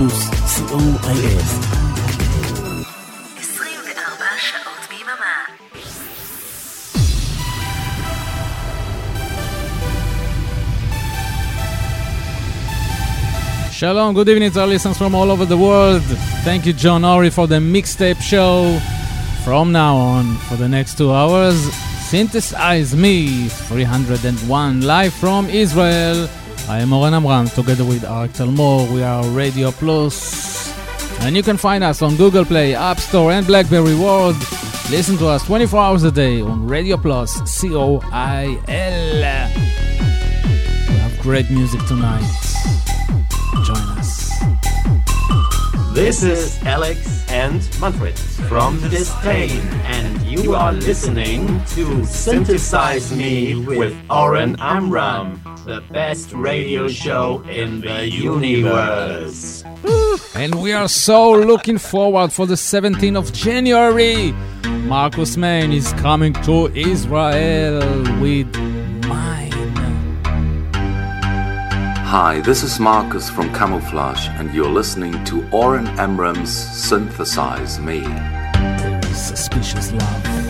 פלוס, co.il. Shalom, good evening to our listeners from all over the world. Thank you, John Ori, for the mixtape show. From now on, for the next two hours, Synthesize Me 301 live from Israel. I am Oren Amram, together with Arik Talmor. We are Radio Plus. And you can find us on Google Play, App Store, and Blackberry World. Listen to us 24 hours a day on Radio Plus, C O I L. We have great music tonight. Join us. This is Alex and Manfred from !distain, and you are listening to Synthesize Me with Oren Amram, the best radio show in the universe. And we are so looking forward for the 17th of January. Marcus Meyn is coming to Israel with mine. Hi, this is Marcus from Camouflage, and you're listening to Oren Amram's Synthesize Me. Suspicious love.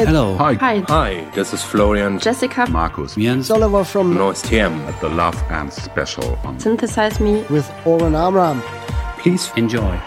Hi. Hello. Hi. Hi. Hi. This is Florian. Jessica. Markus. Jens. Oliver from Noyce at the Love and Special on Synthesize Me with Oren Amram. Please enjoy.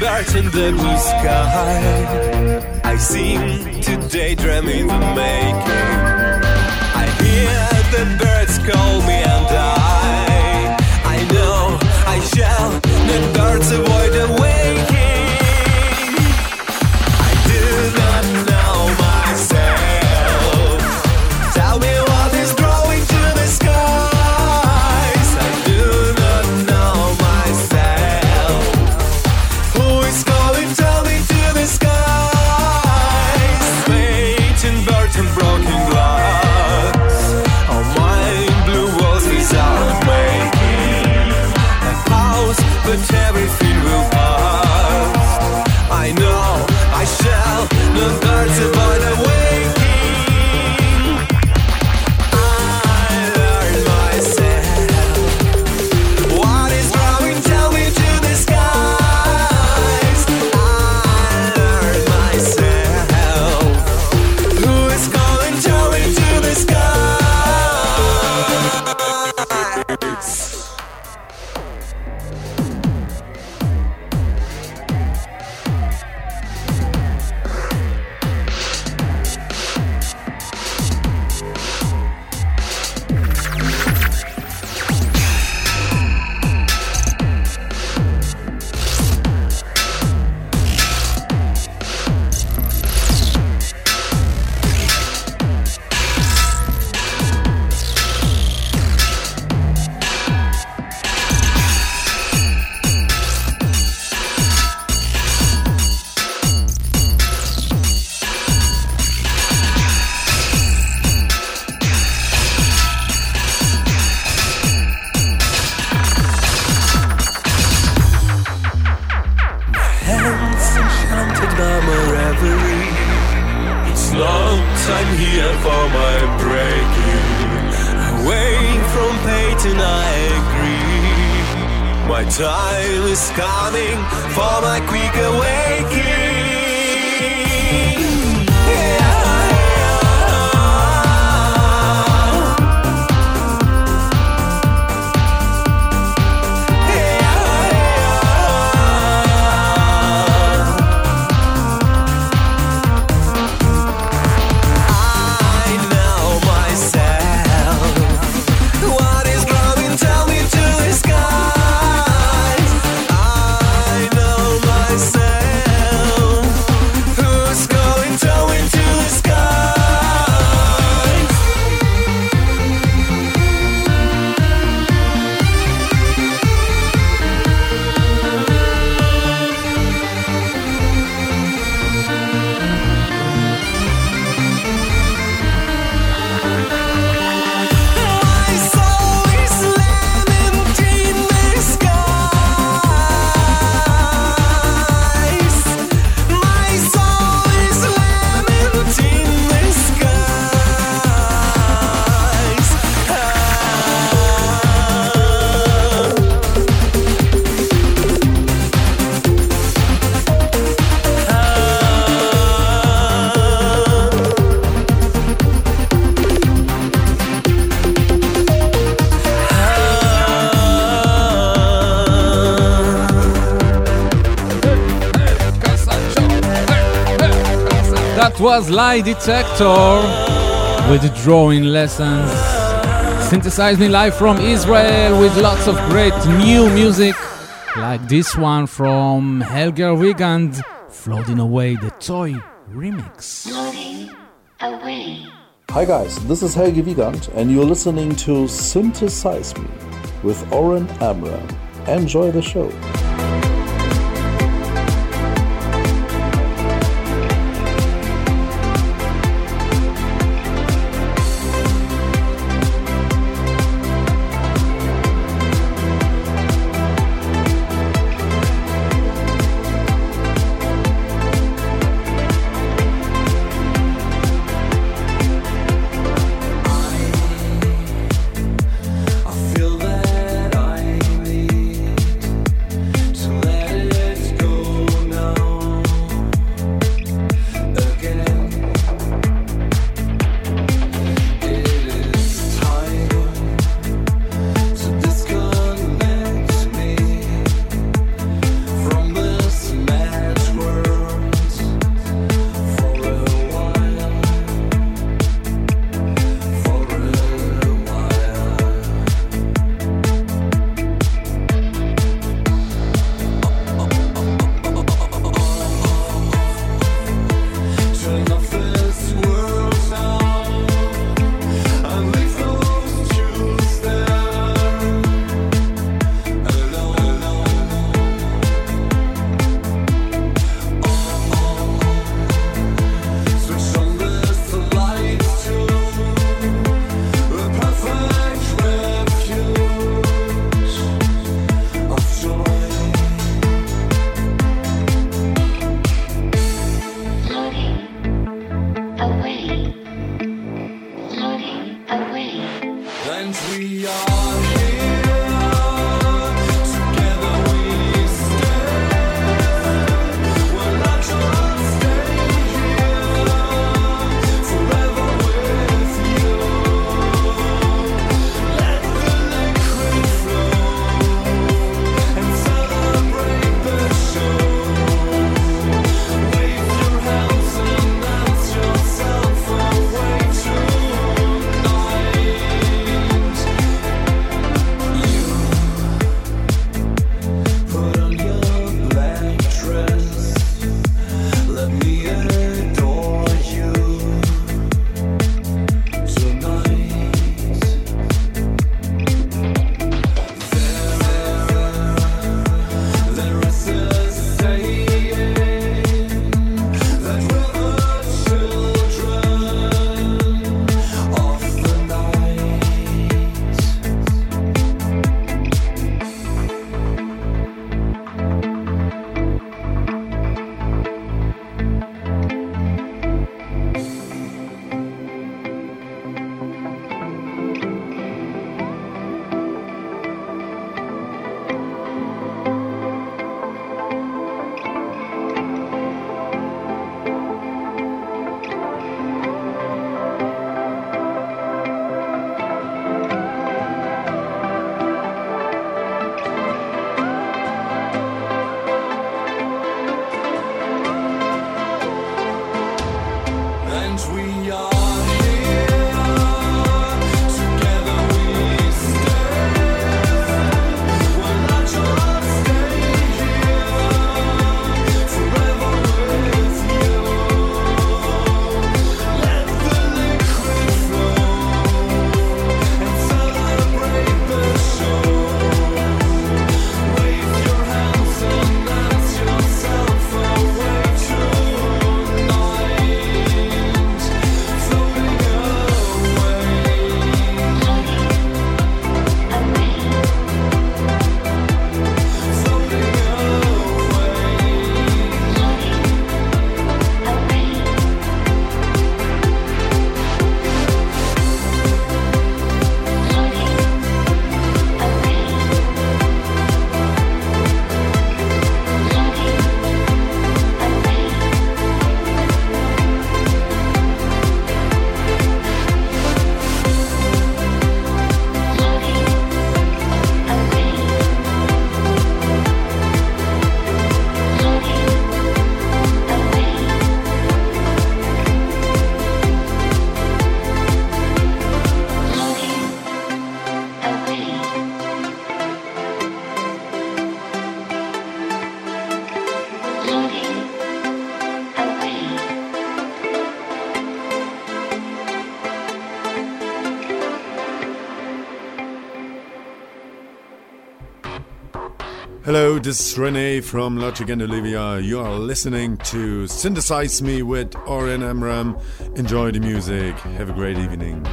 birds in the blue sky. I seem to daydream in the making. was Lie Detector with drawing lessons. Synthesizing live from Israel with lots of great new music, like this one from Helge Wiegand, Floating Away the Toy Remix. Floating Away. Hi guys, this is Helge Wiegand, and you're listening to Synthesize Me with Oren Amram. Enjoy the show. This is Rene from Logic and Olivia. You are listening to Synthesize Me with Oren Amram. Enjoy the music. Have a great evening.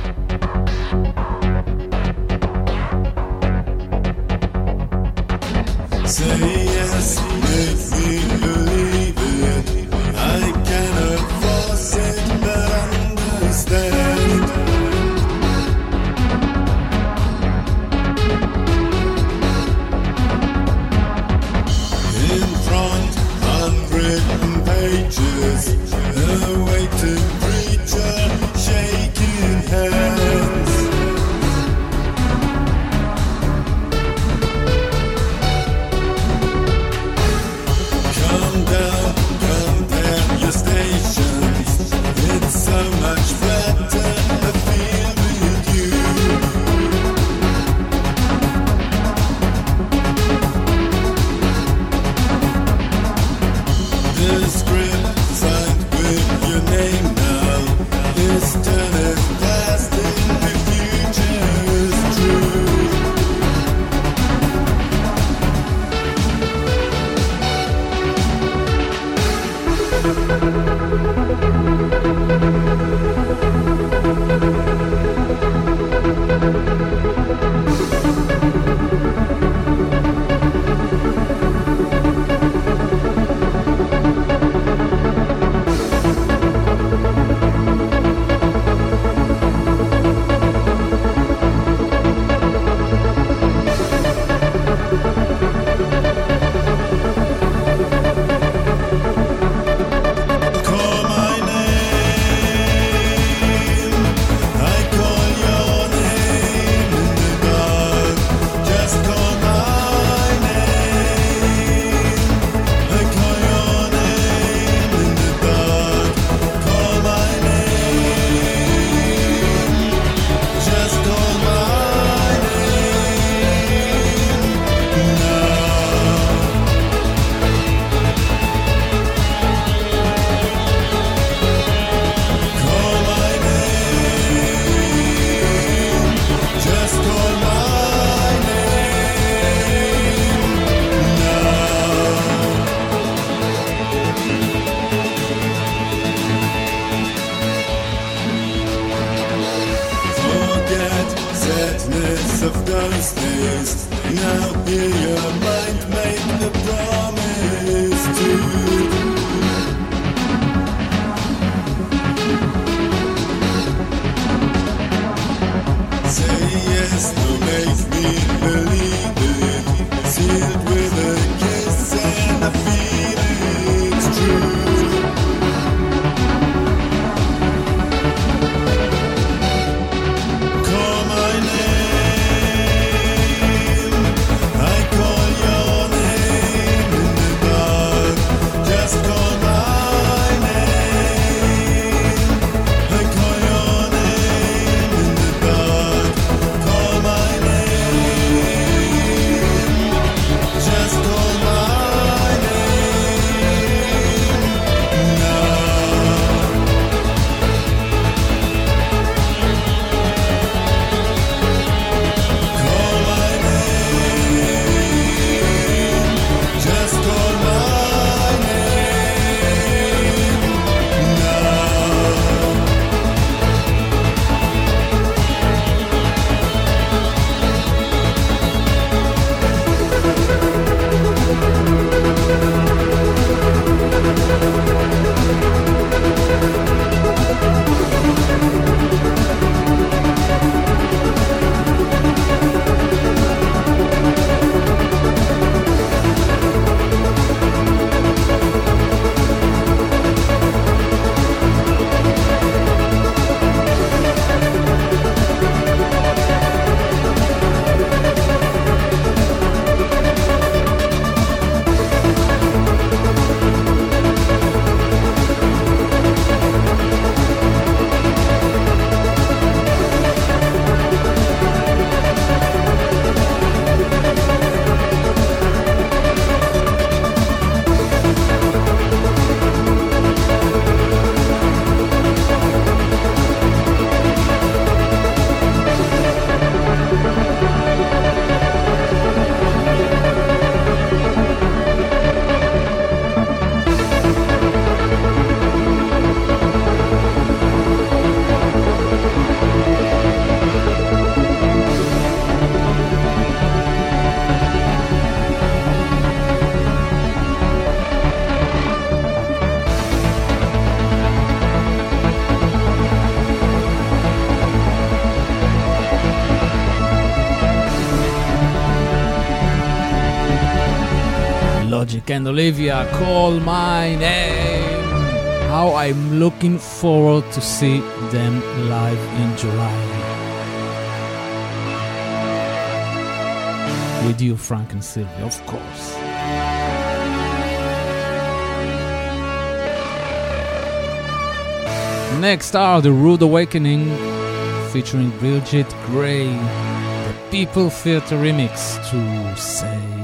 Nick and Olivia, Call My Name. How I'm looking forward to see them live in July. With you, Frank and Sylvia, of course. Next are The Rude Awakening featuring Bridget Gray, the People Theatre remix to say.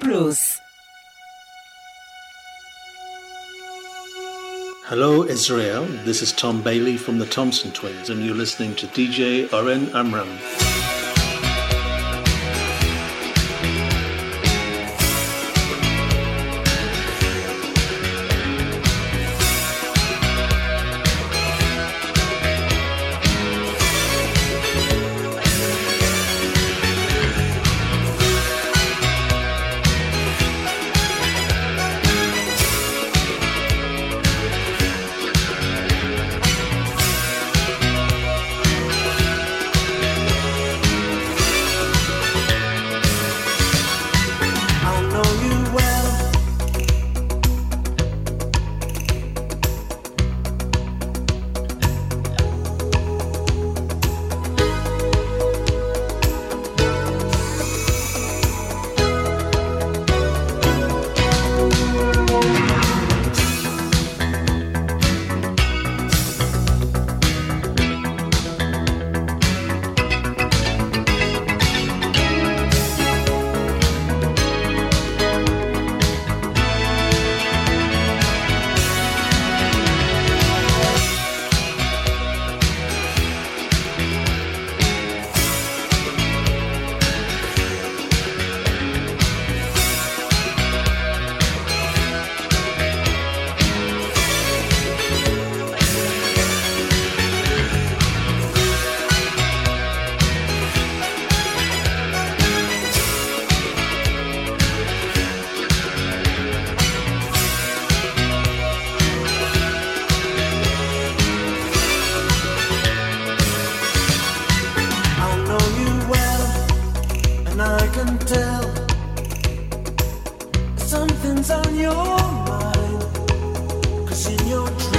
Plus. Hello, Israel. This is Tom Bailey from the Thompson Twins, and you're listening to DJ Oren Amram. nothing's on your mind. Cause in your dreams.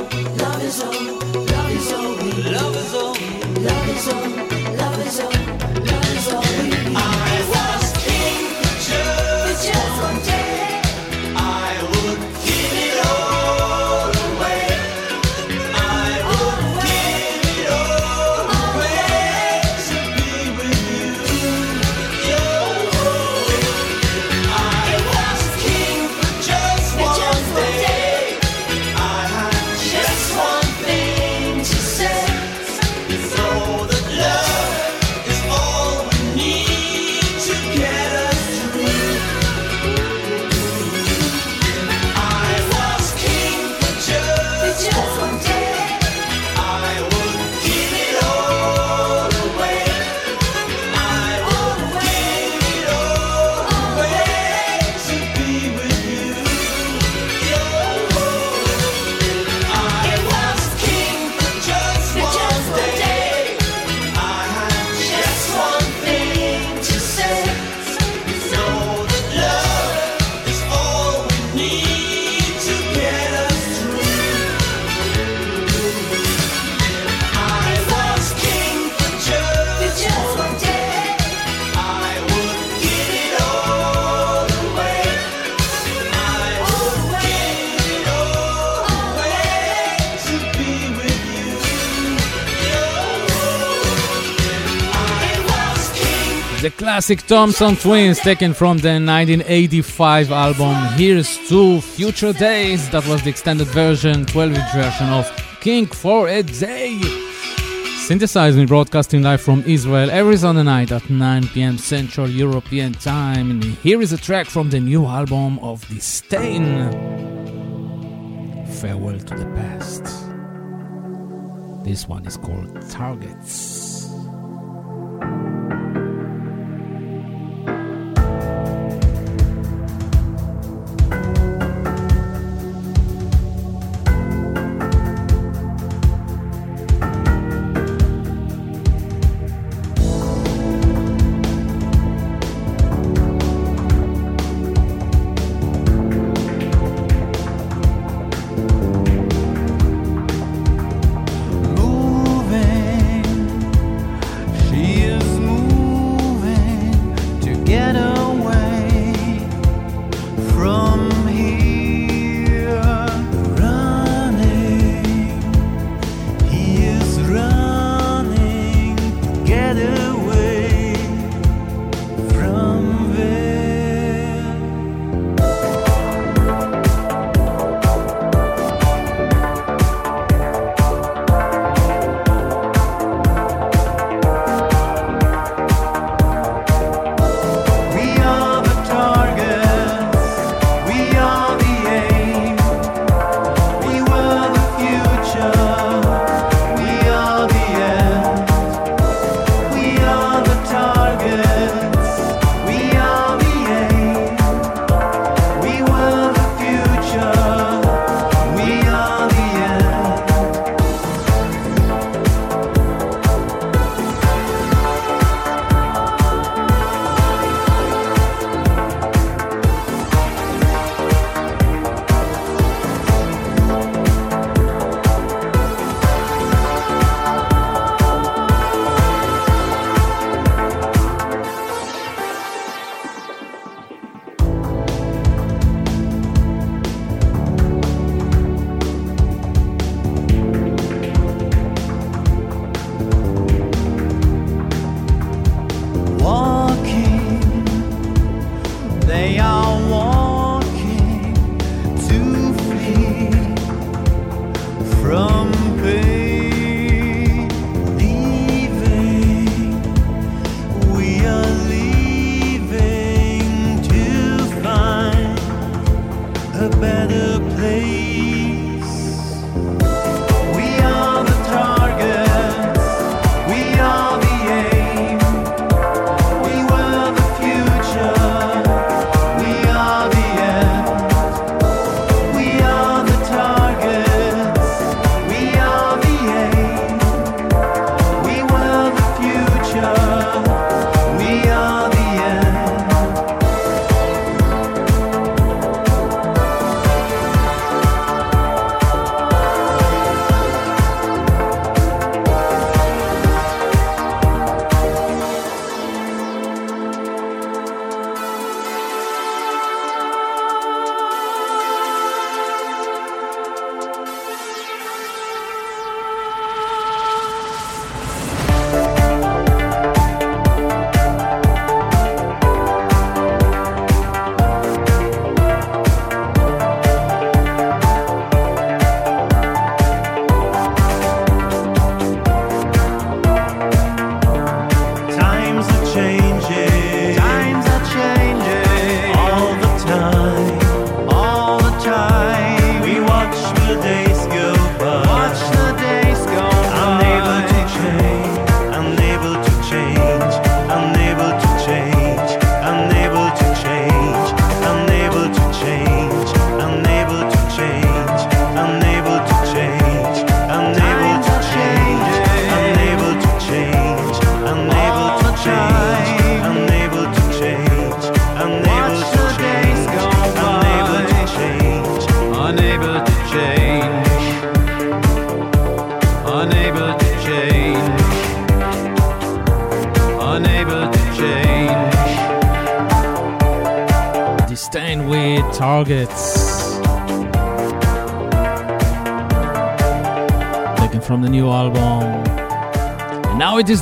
Love is all, love is all, love is all, love is all. classic Thompson Twins taken from the 1985 album Here's to Future Days. That was the extended version, 12 inch version of King for a Day. Synthesize Me broadcasting live from Israel every Sunday night at 9 pm Central European Time. And here is a track from the new album of distain Farewell to the Past. This one is called Targets.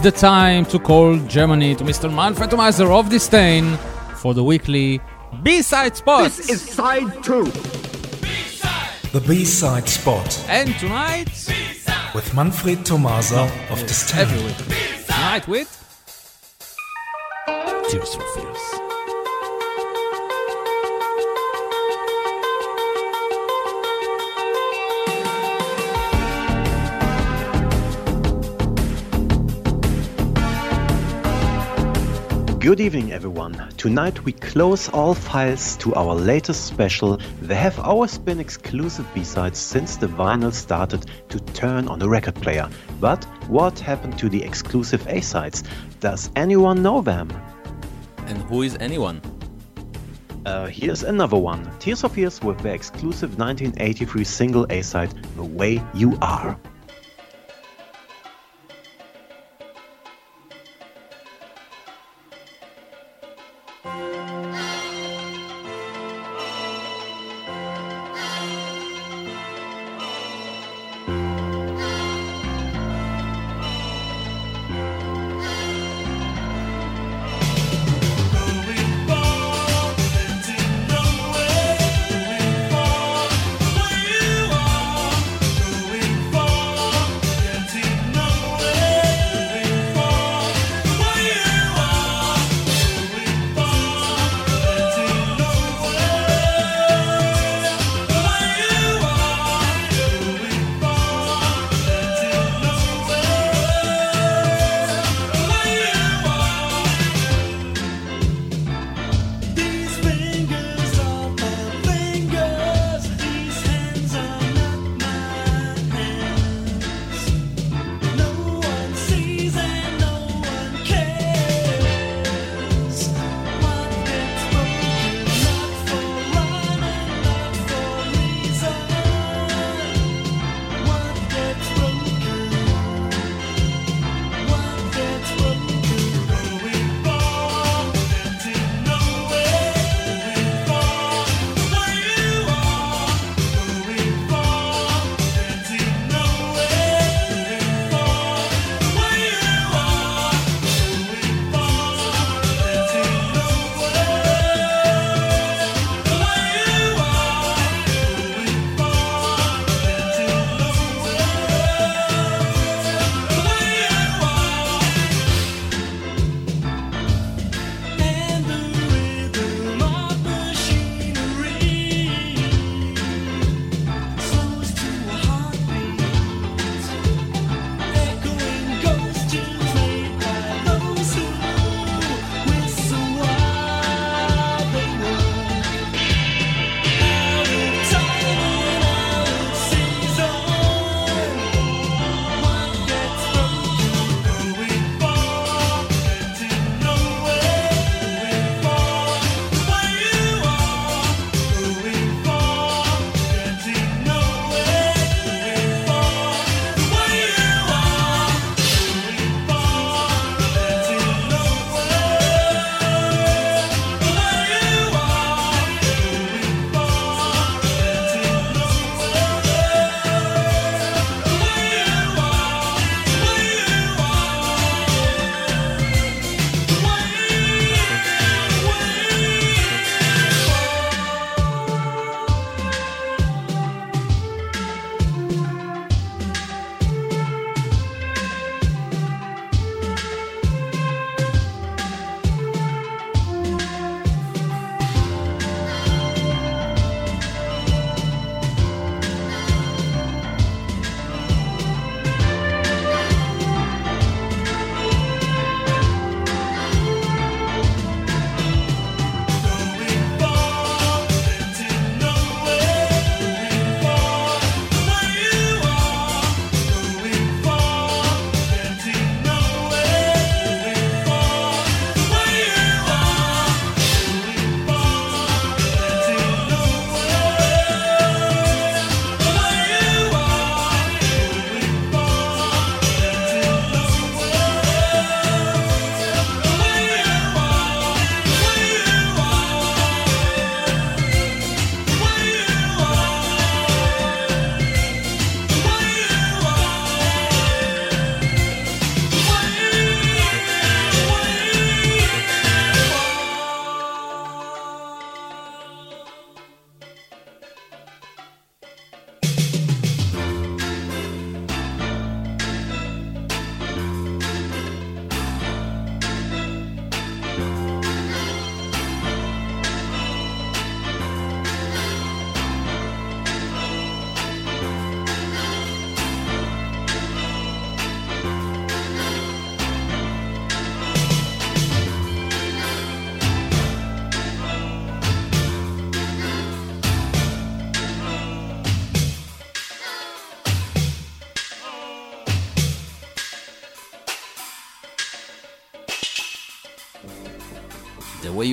The time to call Germany to Mr. Manfred Meiser of distain for the weekly B-side spot. This is side two. The B-side spot. And tonight with Manfred Thomaser of distain. Every week. Tonight with Tears for Fears. Good evening, everyone. Tonight we close all files to our latest special. They have always been exclusive B-sides since the vinyl started to turn on the record player. But what happened to the exclusive A-sides? Does anyone know them? And who is anyone? Uh, here's another one. Tears for Fears with their exclusive 1983 single A-side, The Way You Are.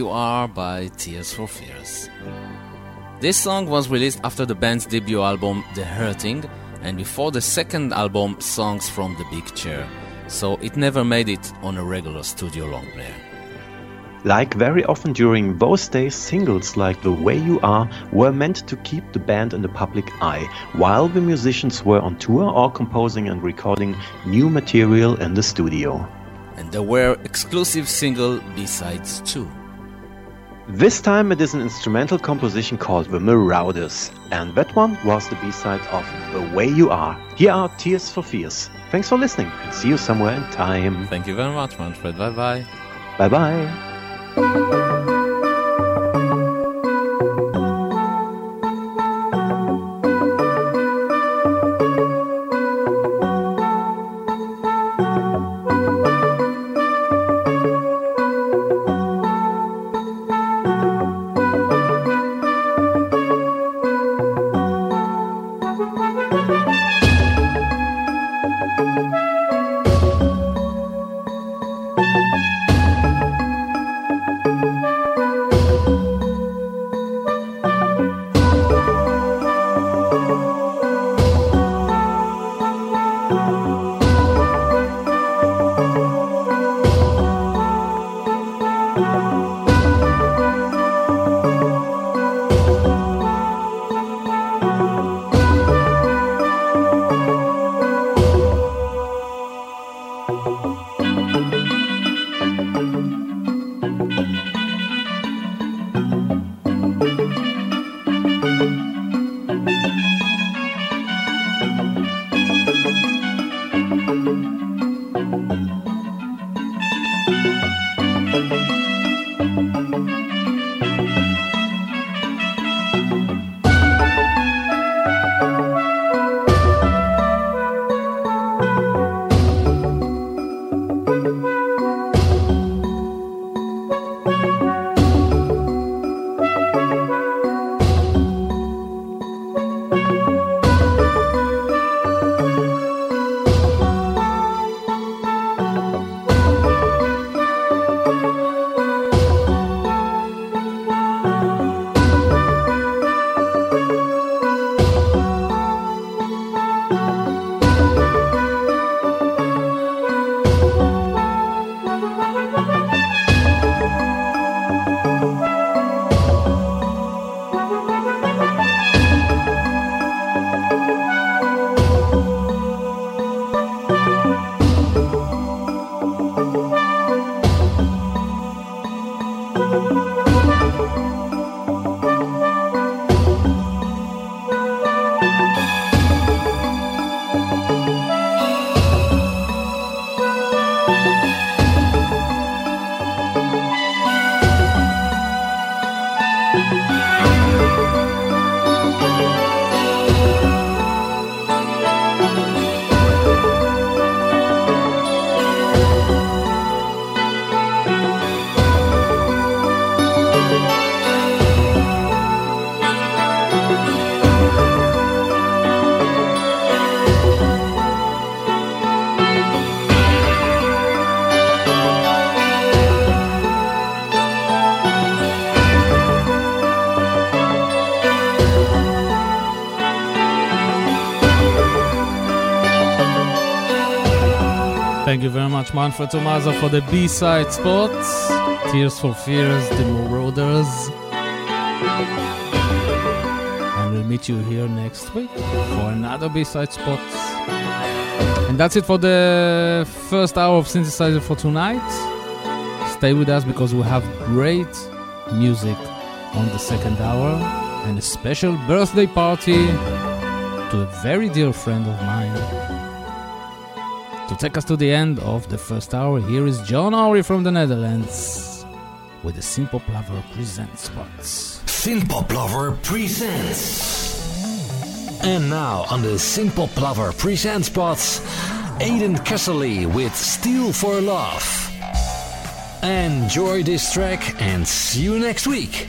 You Are by Tears for Fears. This song was released after the band's debut album The Hurting and before the second album Songs from the Big Chair, so it never made it on a regular studio long player. Like very often during those days, singles like The Way You Are were meant to keep the band in the public eye, while the musicians were on tour or composing and recording new material in the studio. And there were exclusive single B-sides too. This time it is an instrumental composition called The Marauders, and that one was the B-side of The Way You Are. Here are Tears for Fears. Thanks for listening and see you somewhere in time. Thank you very much, Manfred. Bye bye. Bye bye. very much, Manfred Thomaser, for the B-side spots. Tears for Fears, The Marauders. And we'll meet you here next week for another B-side spot. And that's it for the first hour of Synthesize Me for tonight. Stay with us because we have great music on the second hour and a special birthday party to a very dear friend of mine. To take us to the end of the first hour, here is John Ory from the Netherlands with the Synthpop Lover Presents spots. Synthpop Lover presents. And now on the Synthpop Lover presents spots, Aiden Kesserly with Steel for Love. Enjoy this track and see you next week.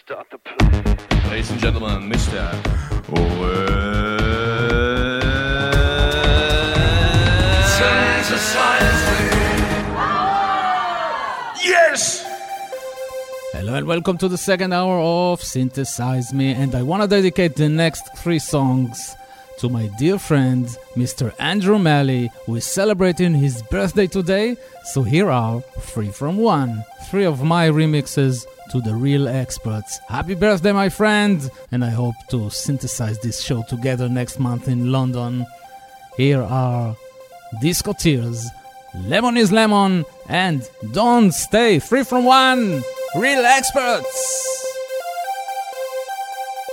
Start the play. Ladies and gentlemen, Mr. Yes! Hello and welcome to the second hour of Synthesize Me, and I want to dedicate the next three songs to my dear friend, Mr. Andrew Malley, who is celebrating his birthday today. So here are three from one, three of my remixes to the real experts. Happy birthday, my friend! And I hope to synthesize this show together next month in London. Here are Disco Tears, Lemon is Lemon, and Don't Stay. Free from one, real experts!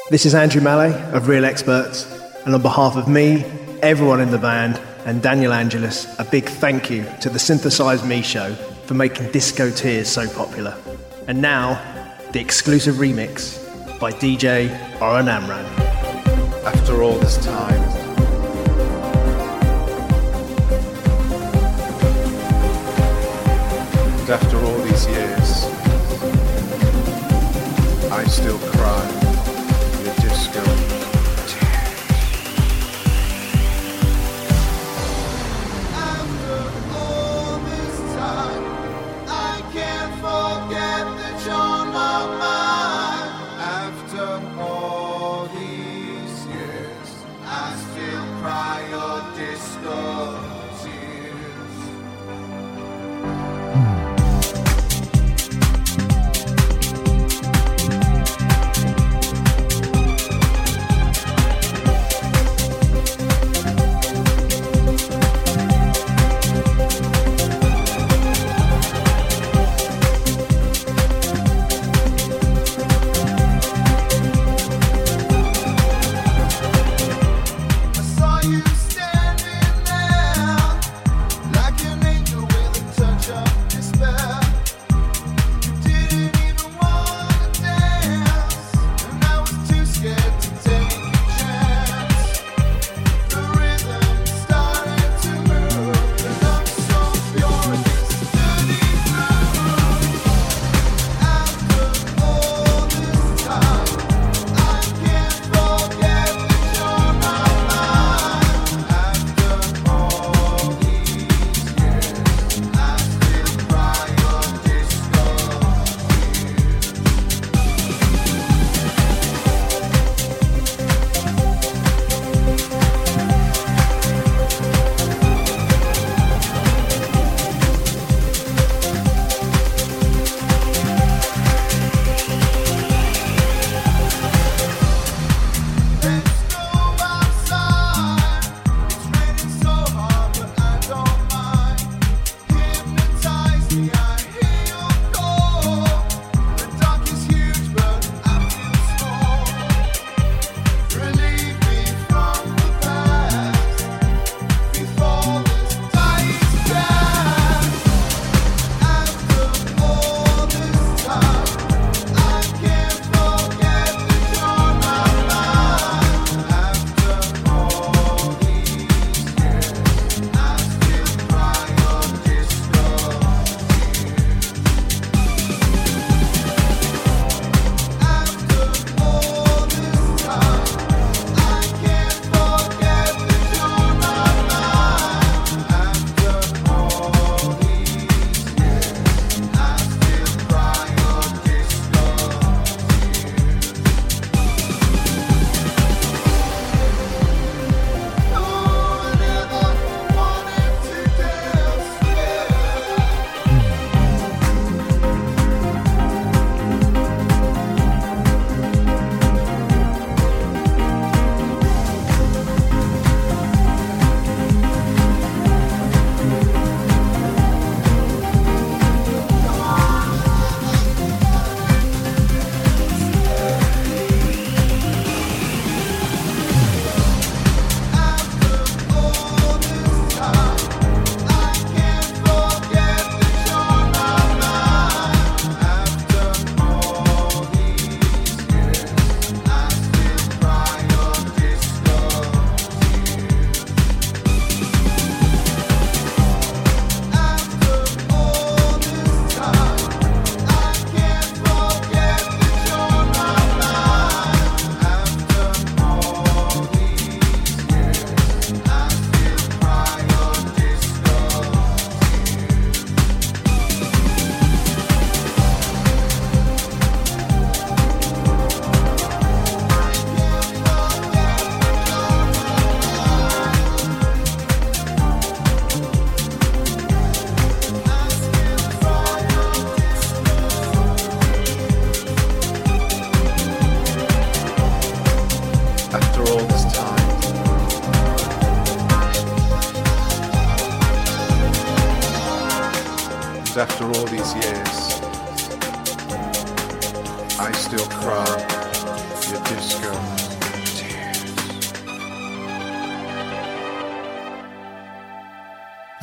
This is Andrew Mallet of Real Experts, and on behalf of me, everyone in the band, and Daniel Angelus, a big thank you to the Synthesize Me show for making Disco Tears so popular. And now, the exclusive remix by DJ Oren Amram. After all this time, after all these years, I still cry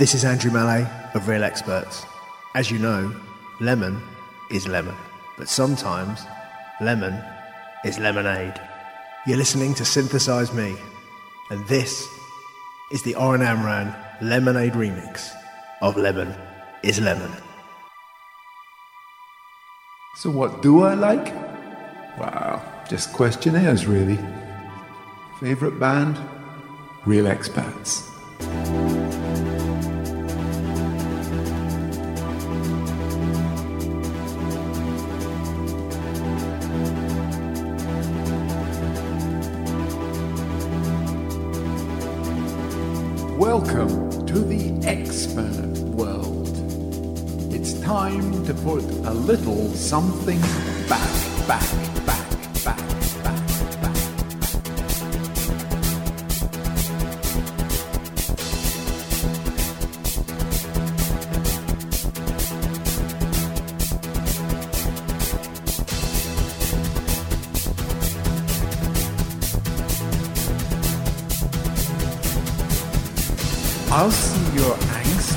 This is Andrew Mallet of Real Experts. As you know, lemon is lemon, but sometimes lemon is lemonade. You're listening to Synthesize Me, and this is the Oren Amram Lemonade remix of Lemon is Lemon. So, what do I like? Wow, just questionnaires, really. Favorite band? Real Experts. Something back, back, back, back, back, back. I'll see your angst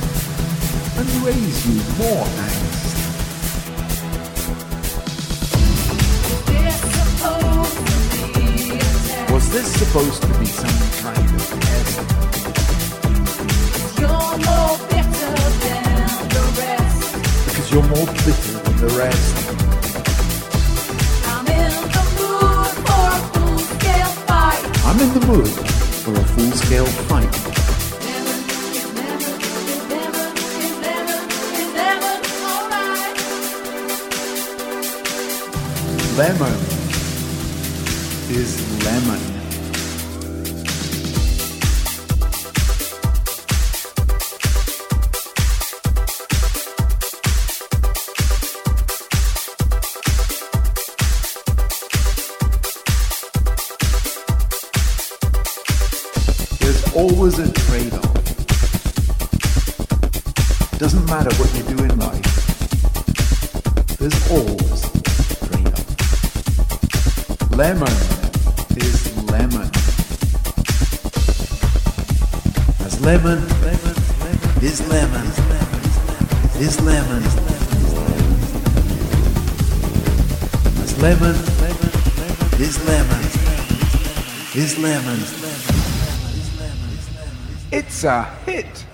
and raise you more angst. This supposed to be some kind of test? Because you're more bitter than the rest. I'm in the mood for a full-scale fight. I'm in the mood for a full-scale fight. Lemon is lemon. Lemon. It's a hit.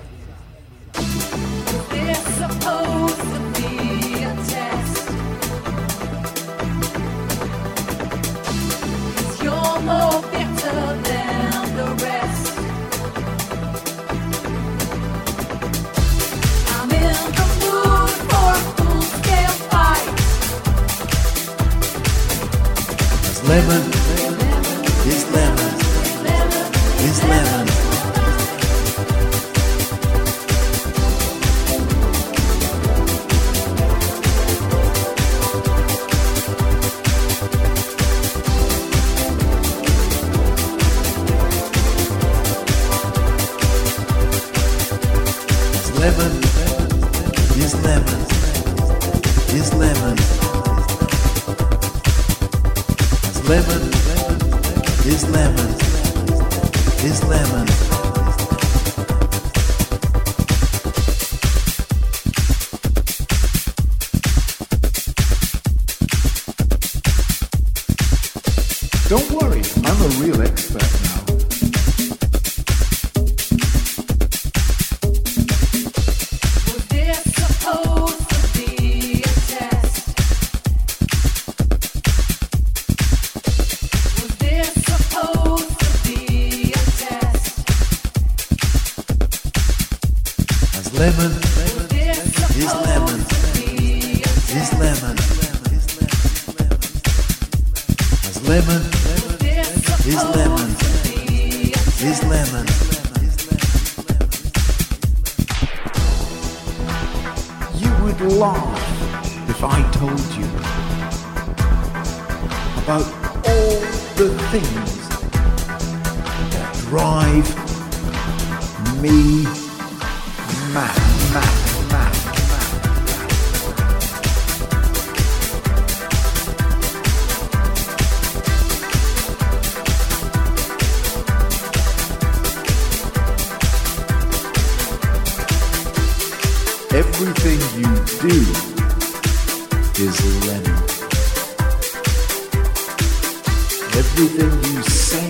Everything you say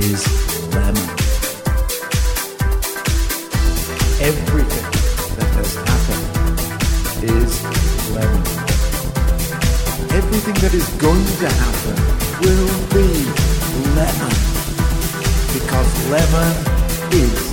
is lemon. Everything that has happened is lemon. Everything that is going to happen will be lemon. Because lemon is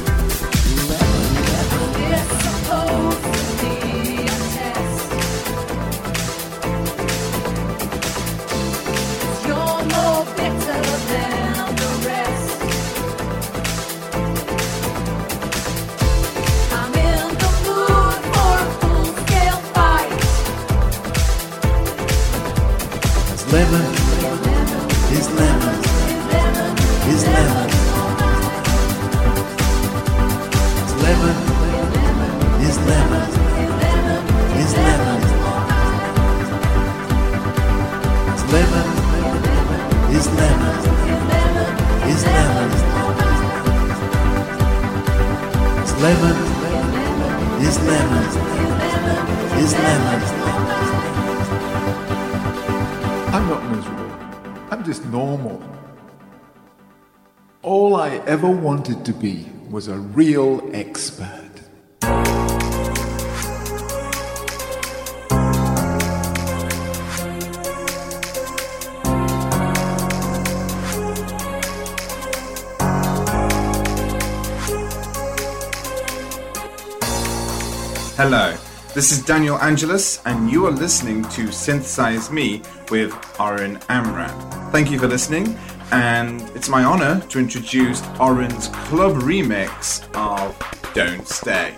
ever wanted to be was a real expert. Hello, this is Daniel Angelus, and you are listening to Synthesize Me with Oren Amram. Thank you for listening, and it's my honor to introduce Oren's club remix of Don't Stay.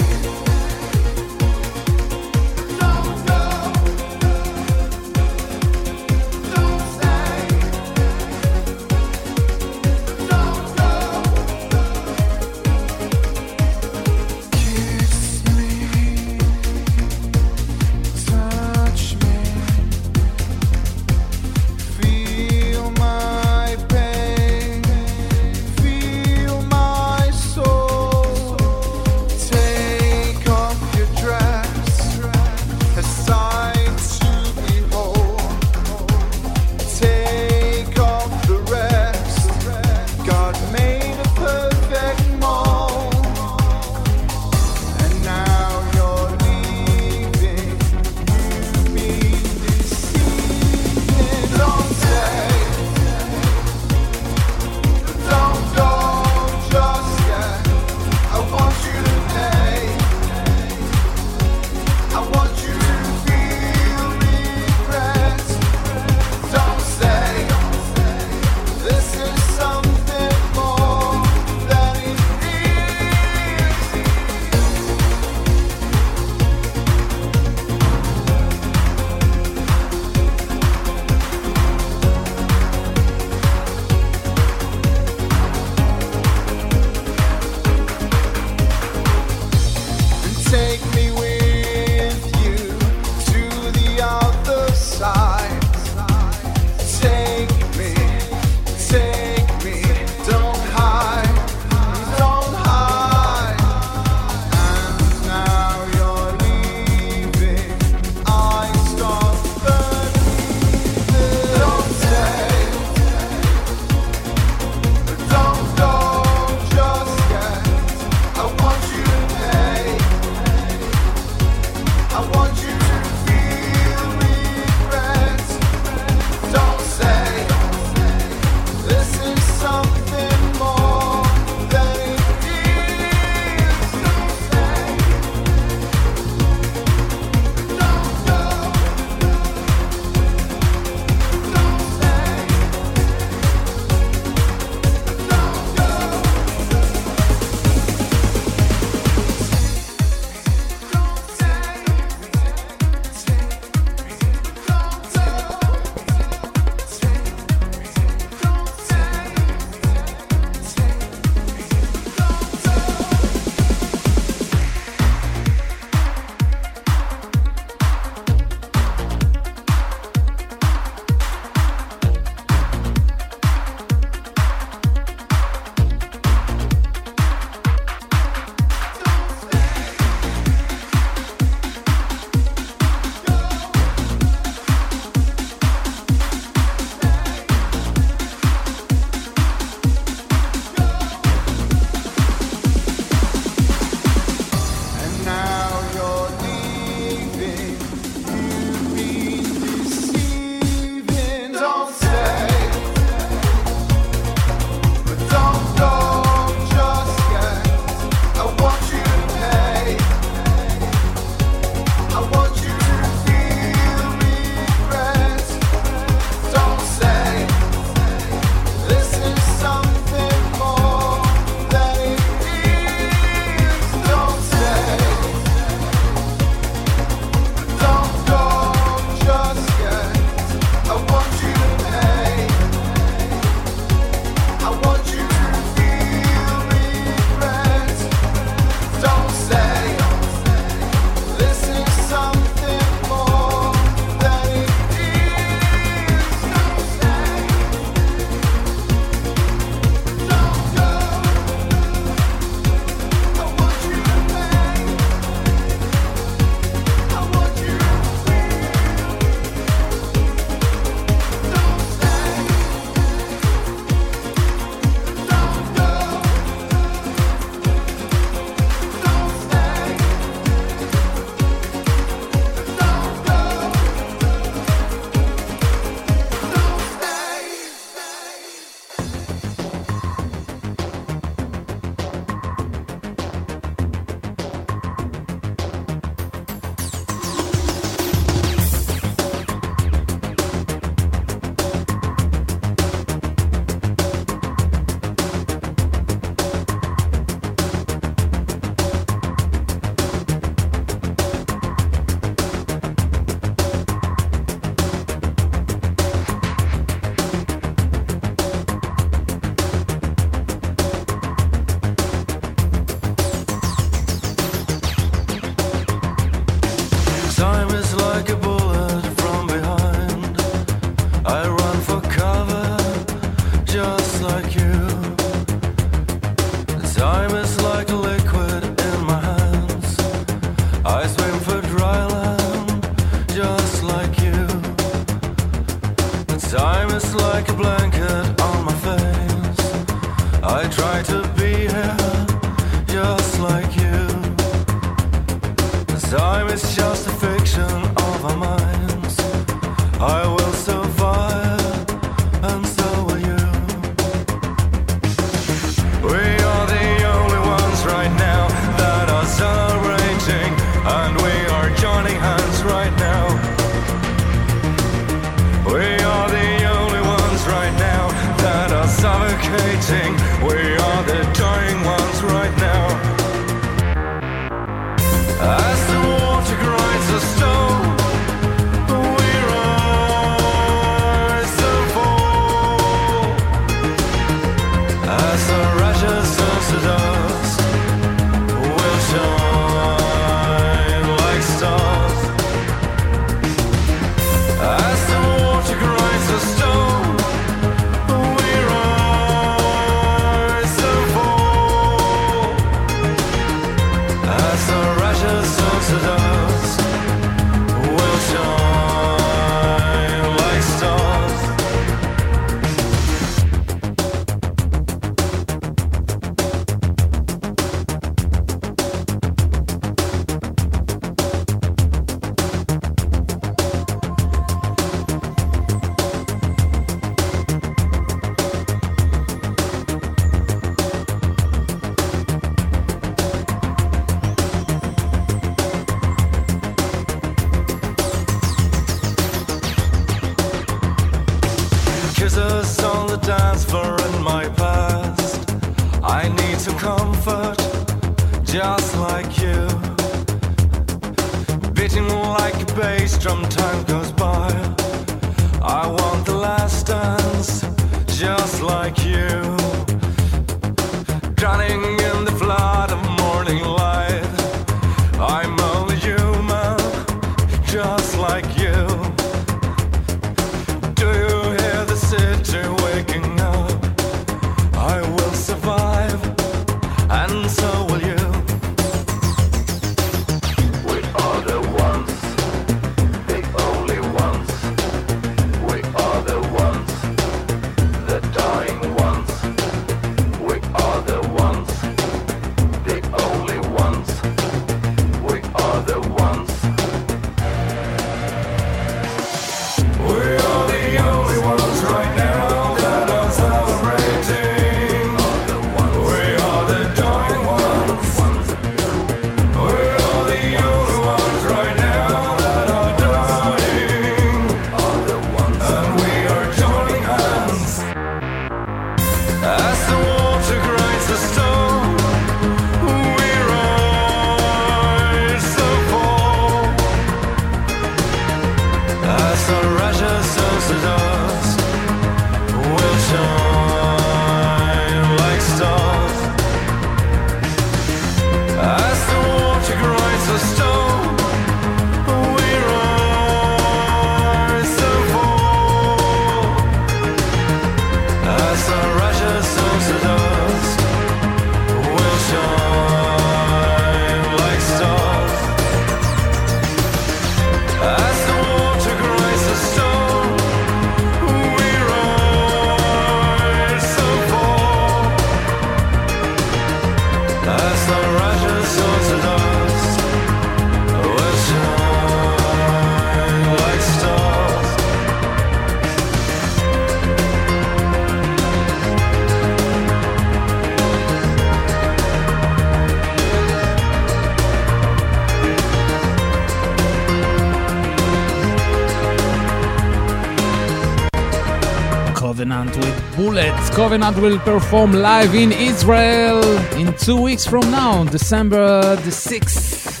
Covenant will perform live in Israel in two weeks from now, December the 6th,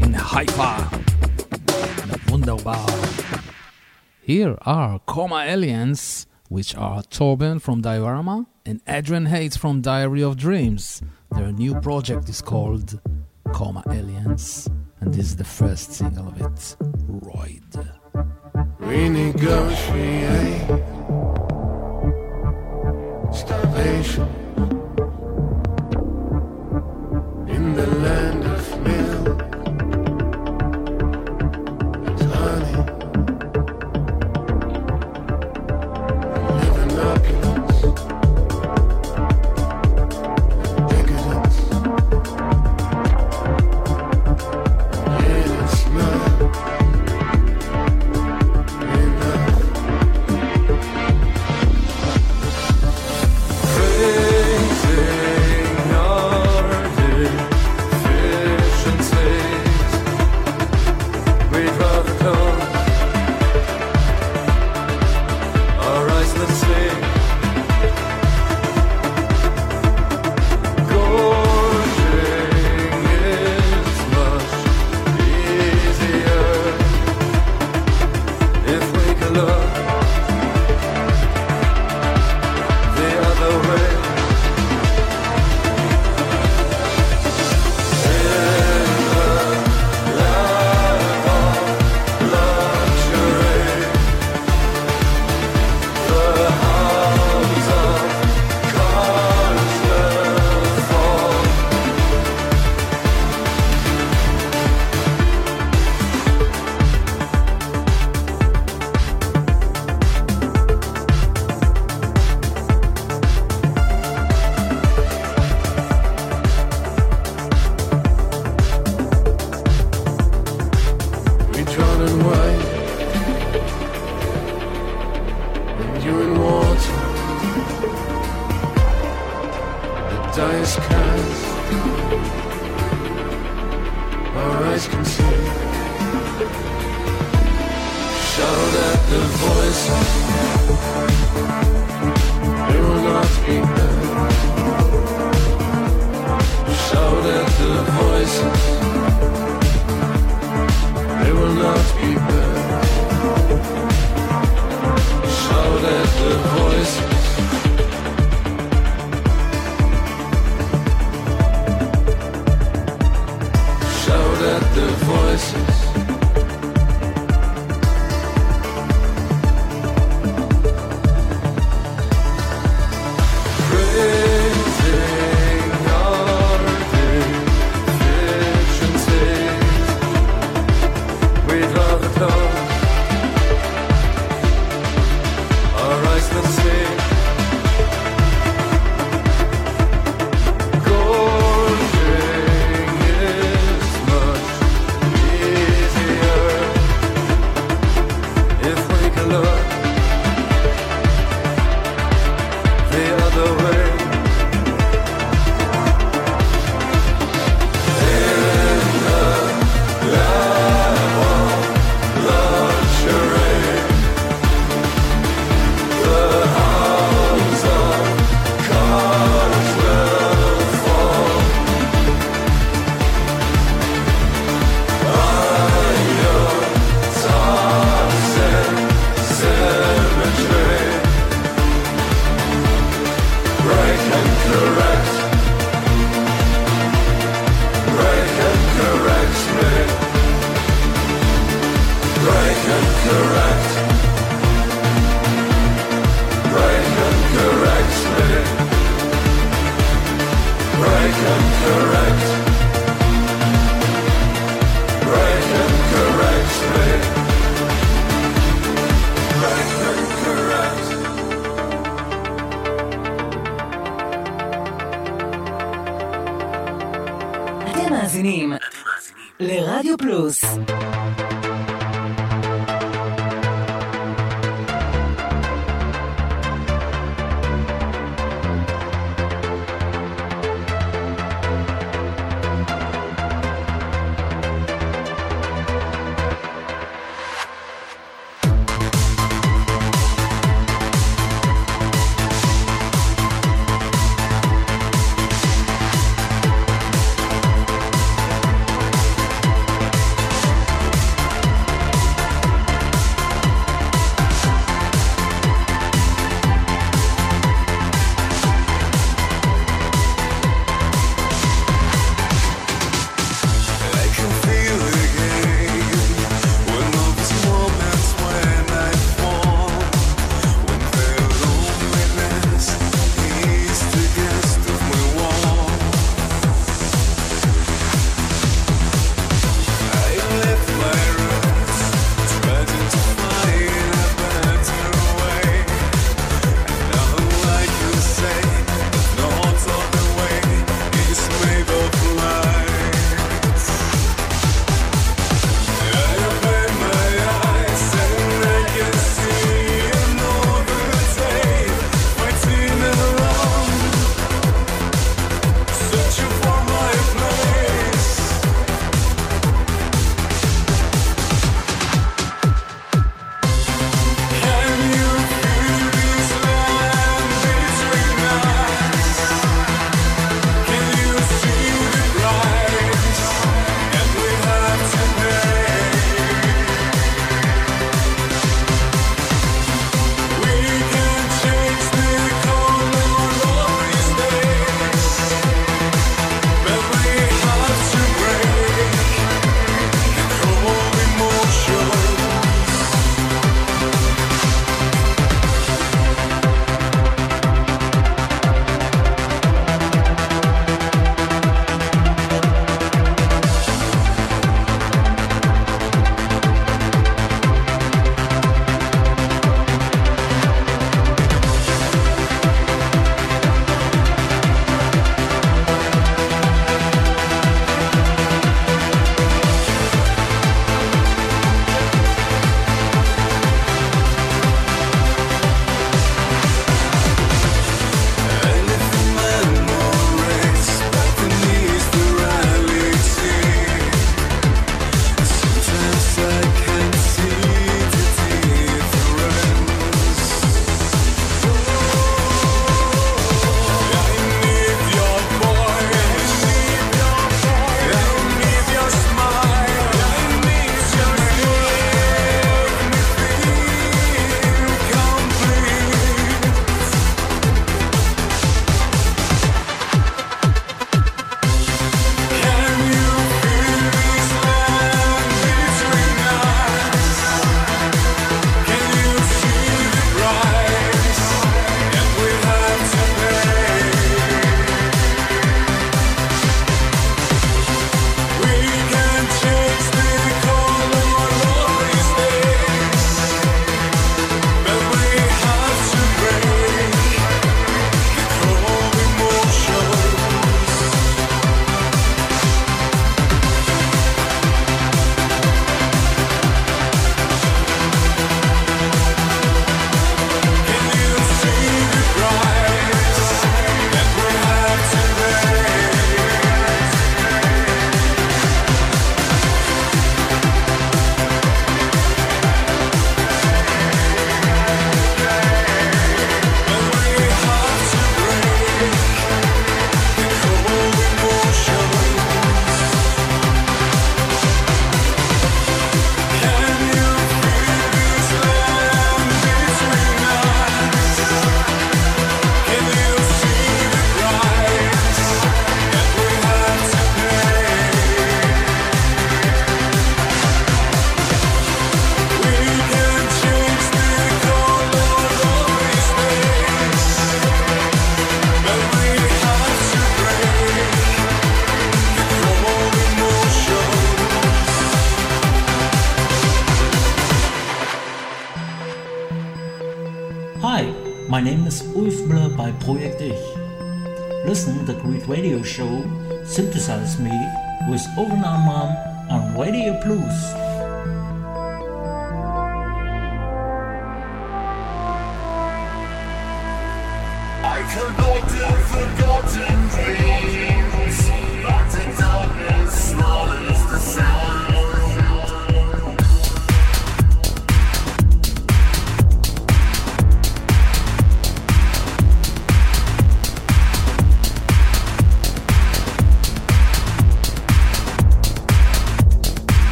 in Haifa, in the Wunderbar. Here are Coma Alliance, which are Torben from Diorama and Adrian Hates from Diary of Dreams. Their new project is called Coma Alliance, and this is the first single of it, Roid. We negotiate starvation in the land.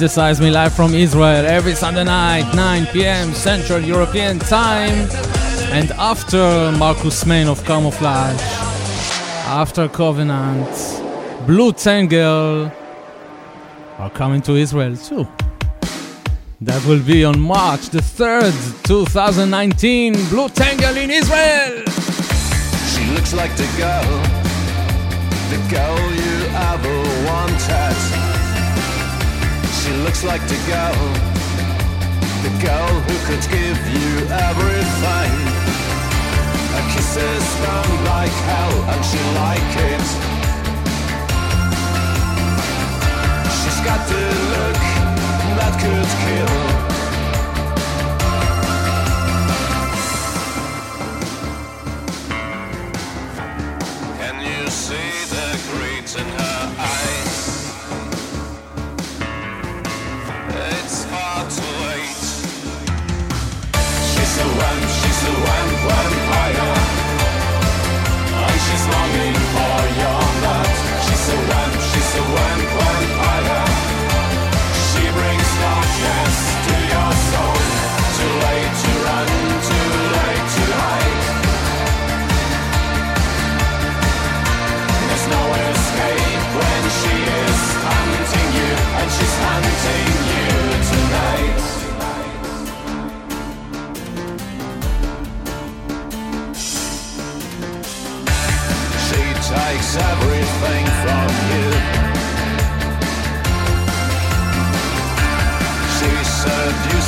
Synthesize Me live from Israel every Sunday night, 9 p.m. Central European Time. And after Marcus Meyn of Camouflage, after Covenant, Blutengel are coming to Israel too. That will be on March the 3rd, 2019. Blutengel in Israel! She looks like the girl, the girl you ever wanted she looks like the girl. The girl who could give you everything. Her kisses burn like hell and she like it. She's got the look that could kill.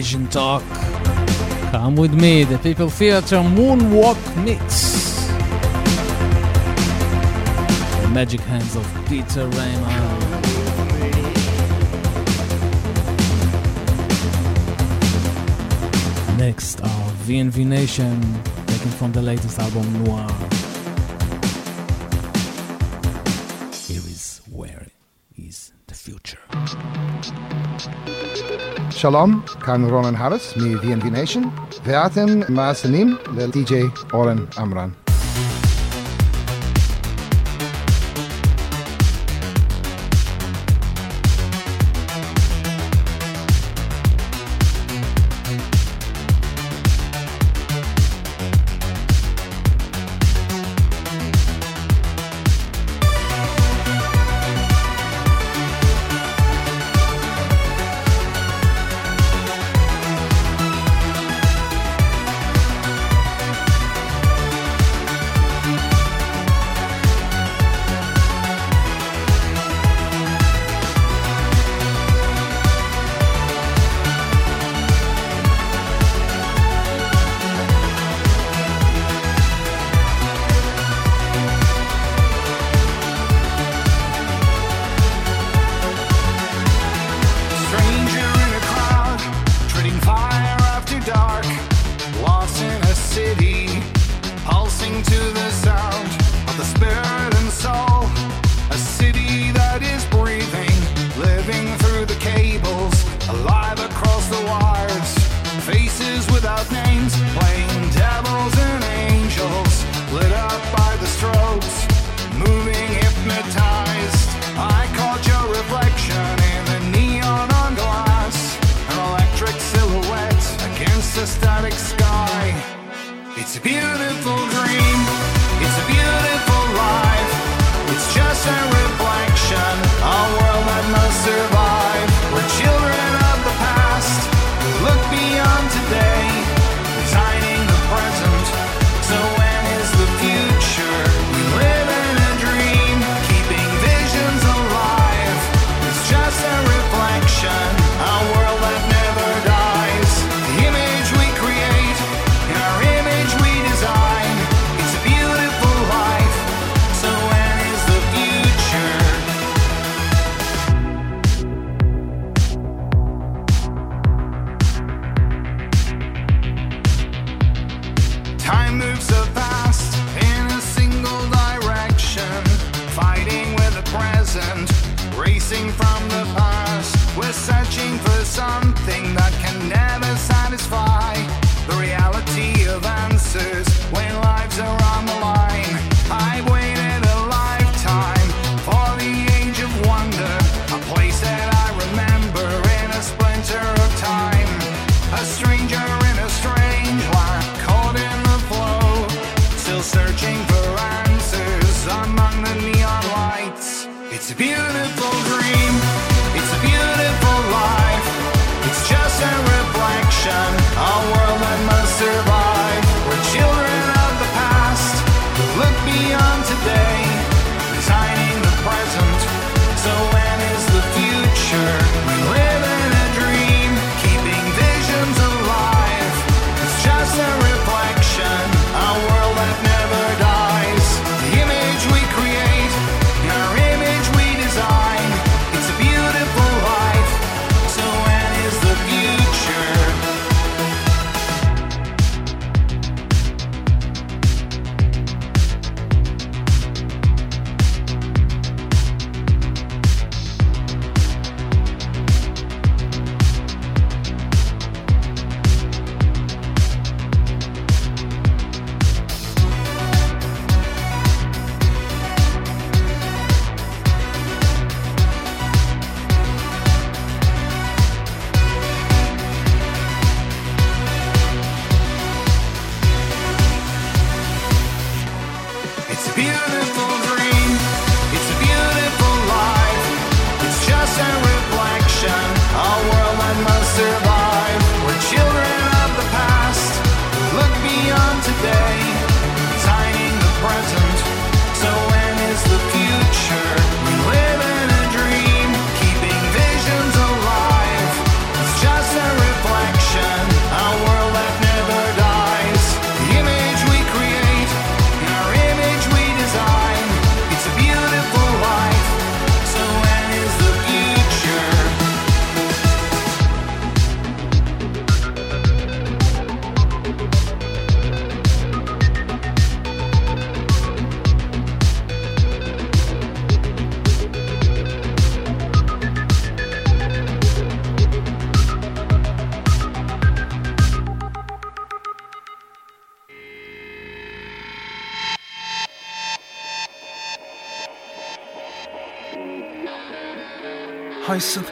Vision Talk. Come with me, the People Theater Moonwalk Mix. The magic hands of Peter Raymond. Next are VNV Nation, taken from the latest album Noire. Shalom, Khan Ronan Harris, mi Nation. Ve'atim Ve'atem ma'asanim le'DJ Oren Amram.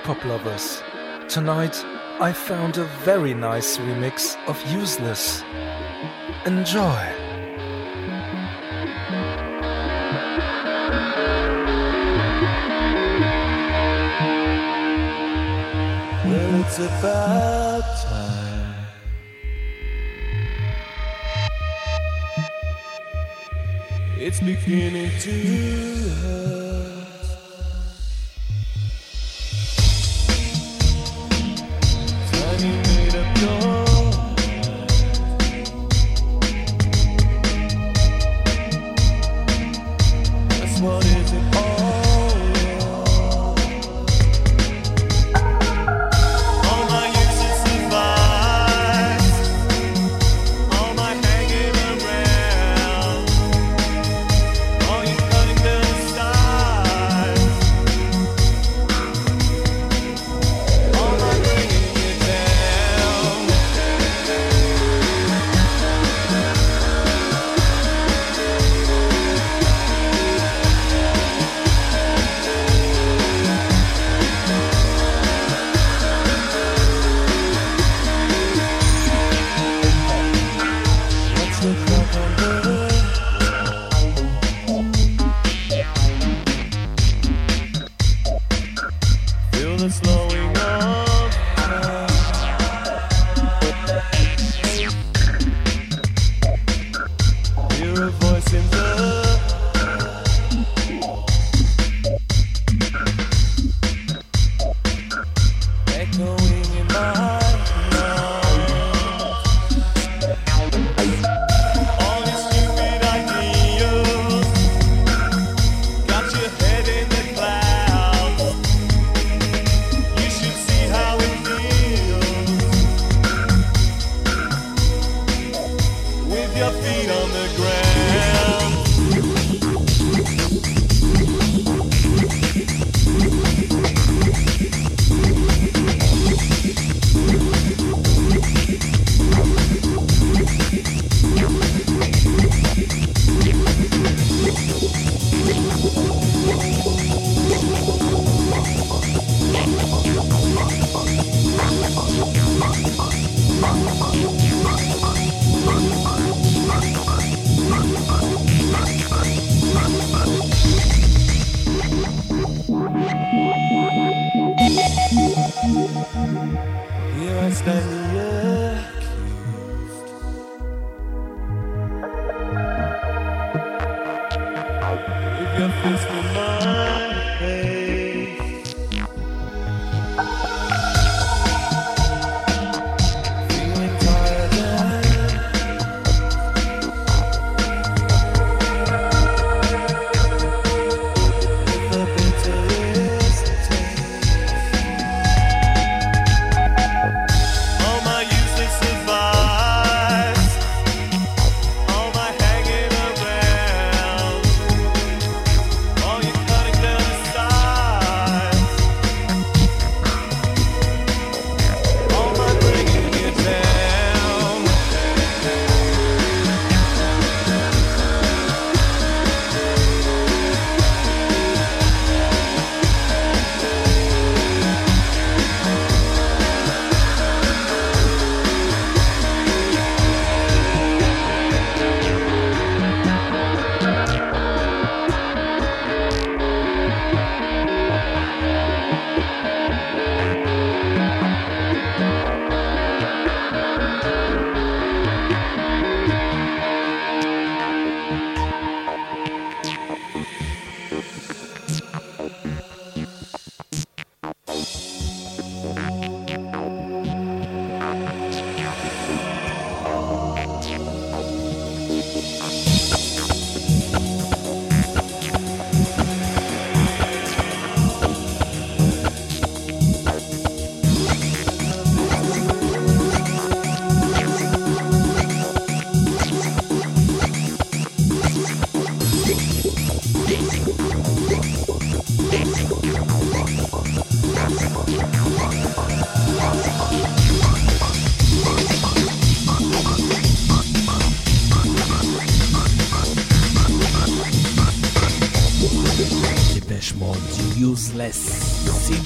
Pop Lovers. Tonight, I found a very nice remix of Useless. Enjoy! it's about time. It's beginning to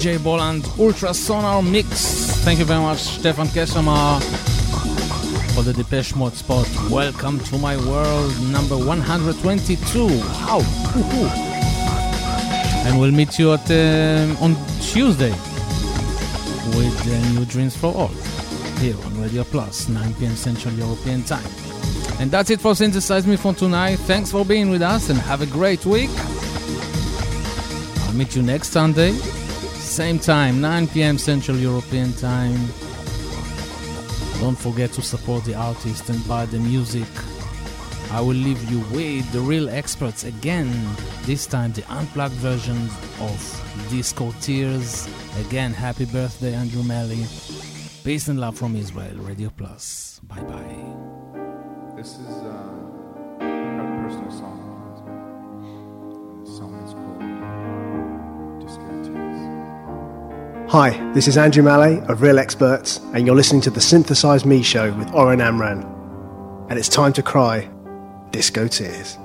CJ Bolland Ultra Sonar Mix. Thank you very much, Stefan Keshamar, for the Depeche Mode spot. Welcome to my world, number 122. Wow! And we'll meet you at um, on Tuesday with uh, New Dreams for All here on Radio Plus, 9 p.m. Central European Time. And that's it for Synthesize Me for tonight. Thanks for being with us and have a great week. I'll meet you next Sunday, same time, 9 p.m. Central European Time. Don't forget to support the artist and buy the music. I will leave you with the real experts again. This time, the unplugged version of Disco Tears. Again, happy birthday, Andrew Melly. Peace and love from Israel, Radio Plus. Hi, this is Andrew Mallet of Real Experts, and you're listening to the Synthesize Me show with Oren Amram. And it's time to cry Disco Tears.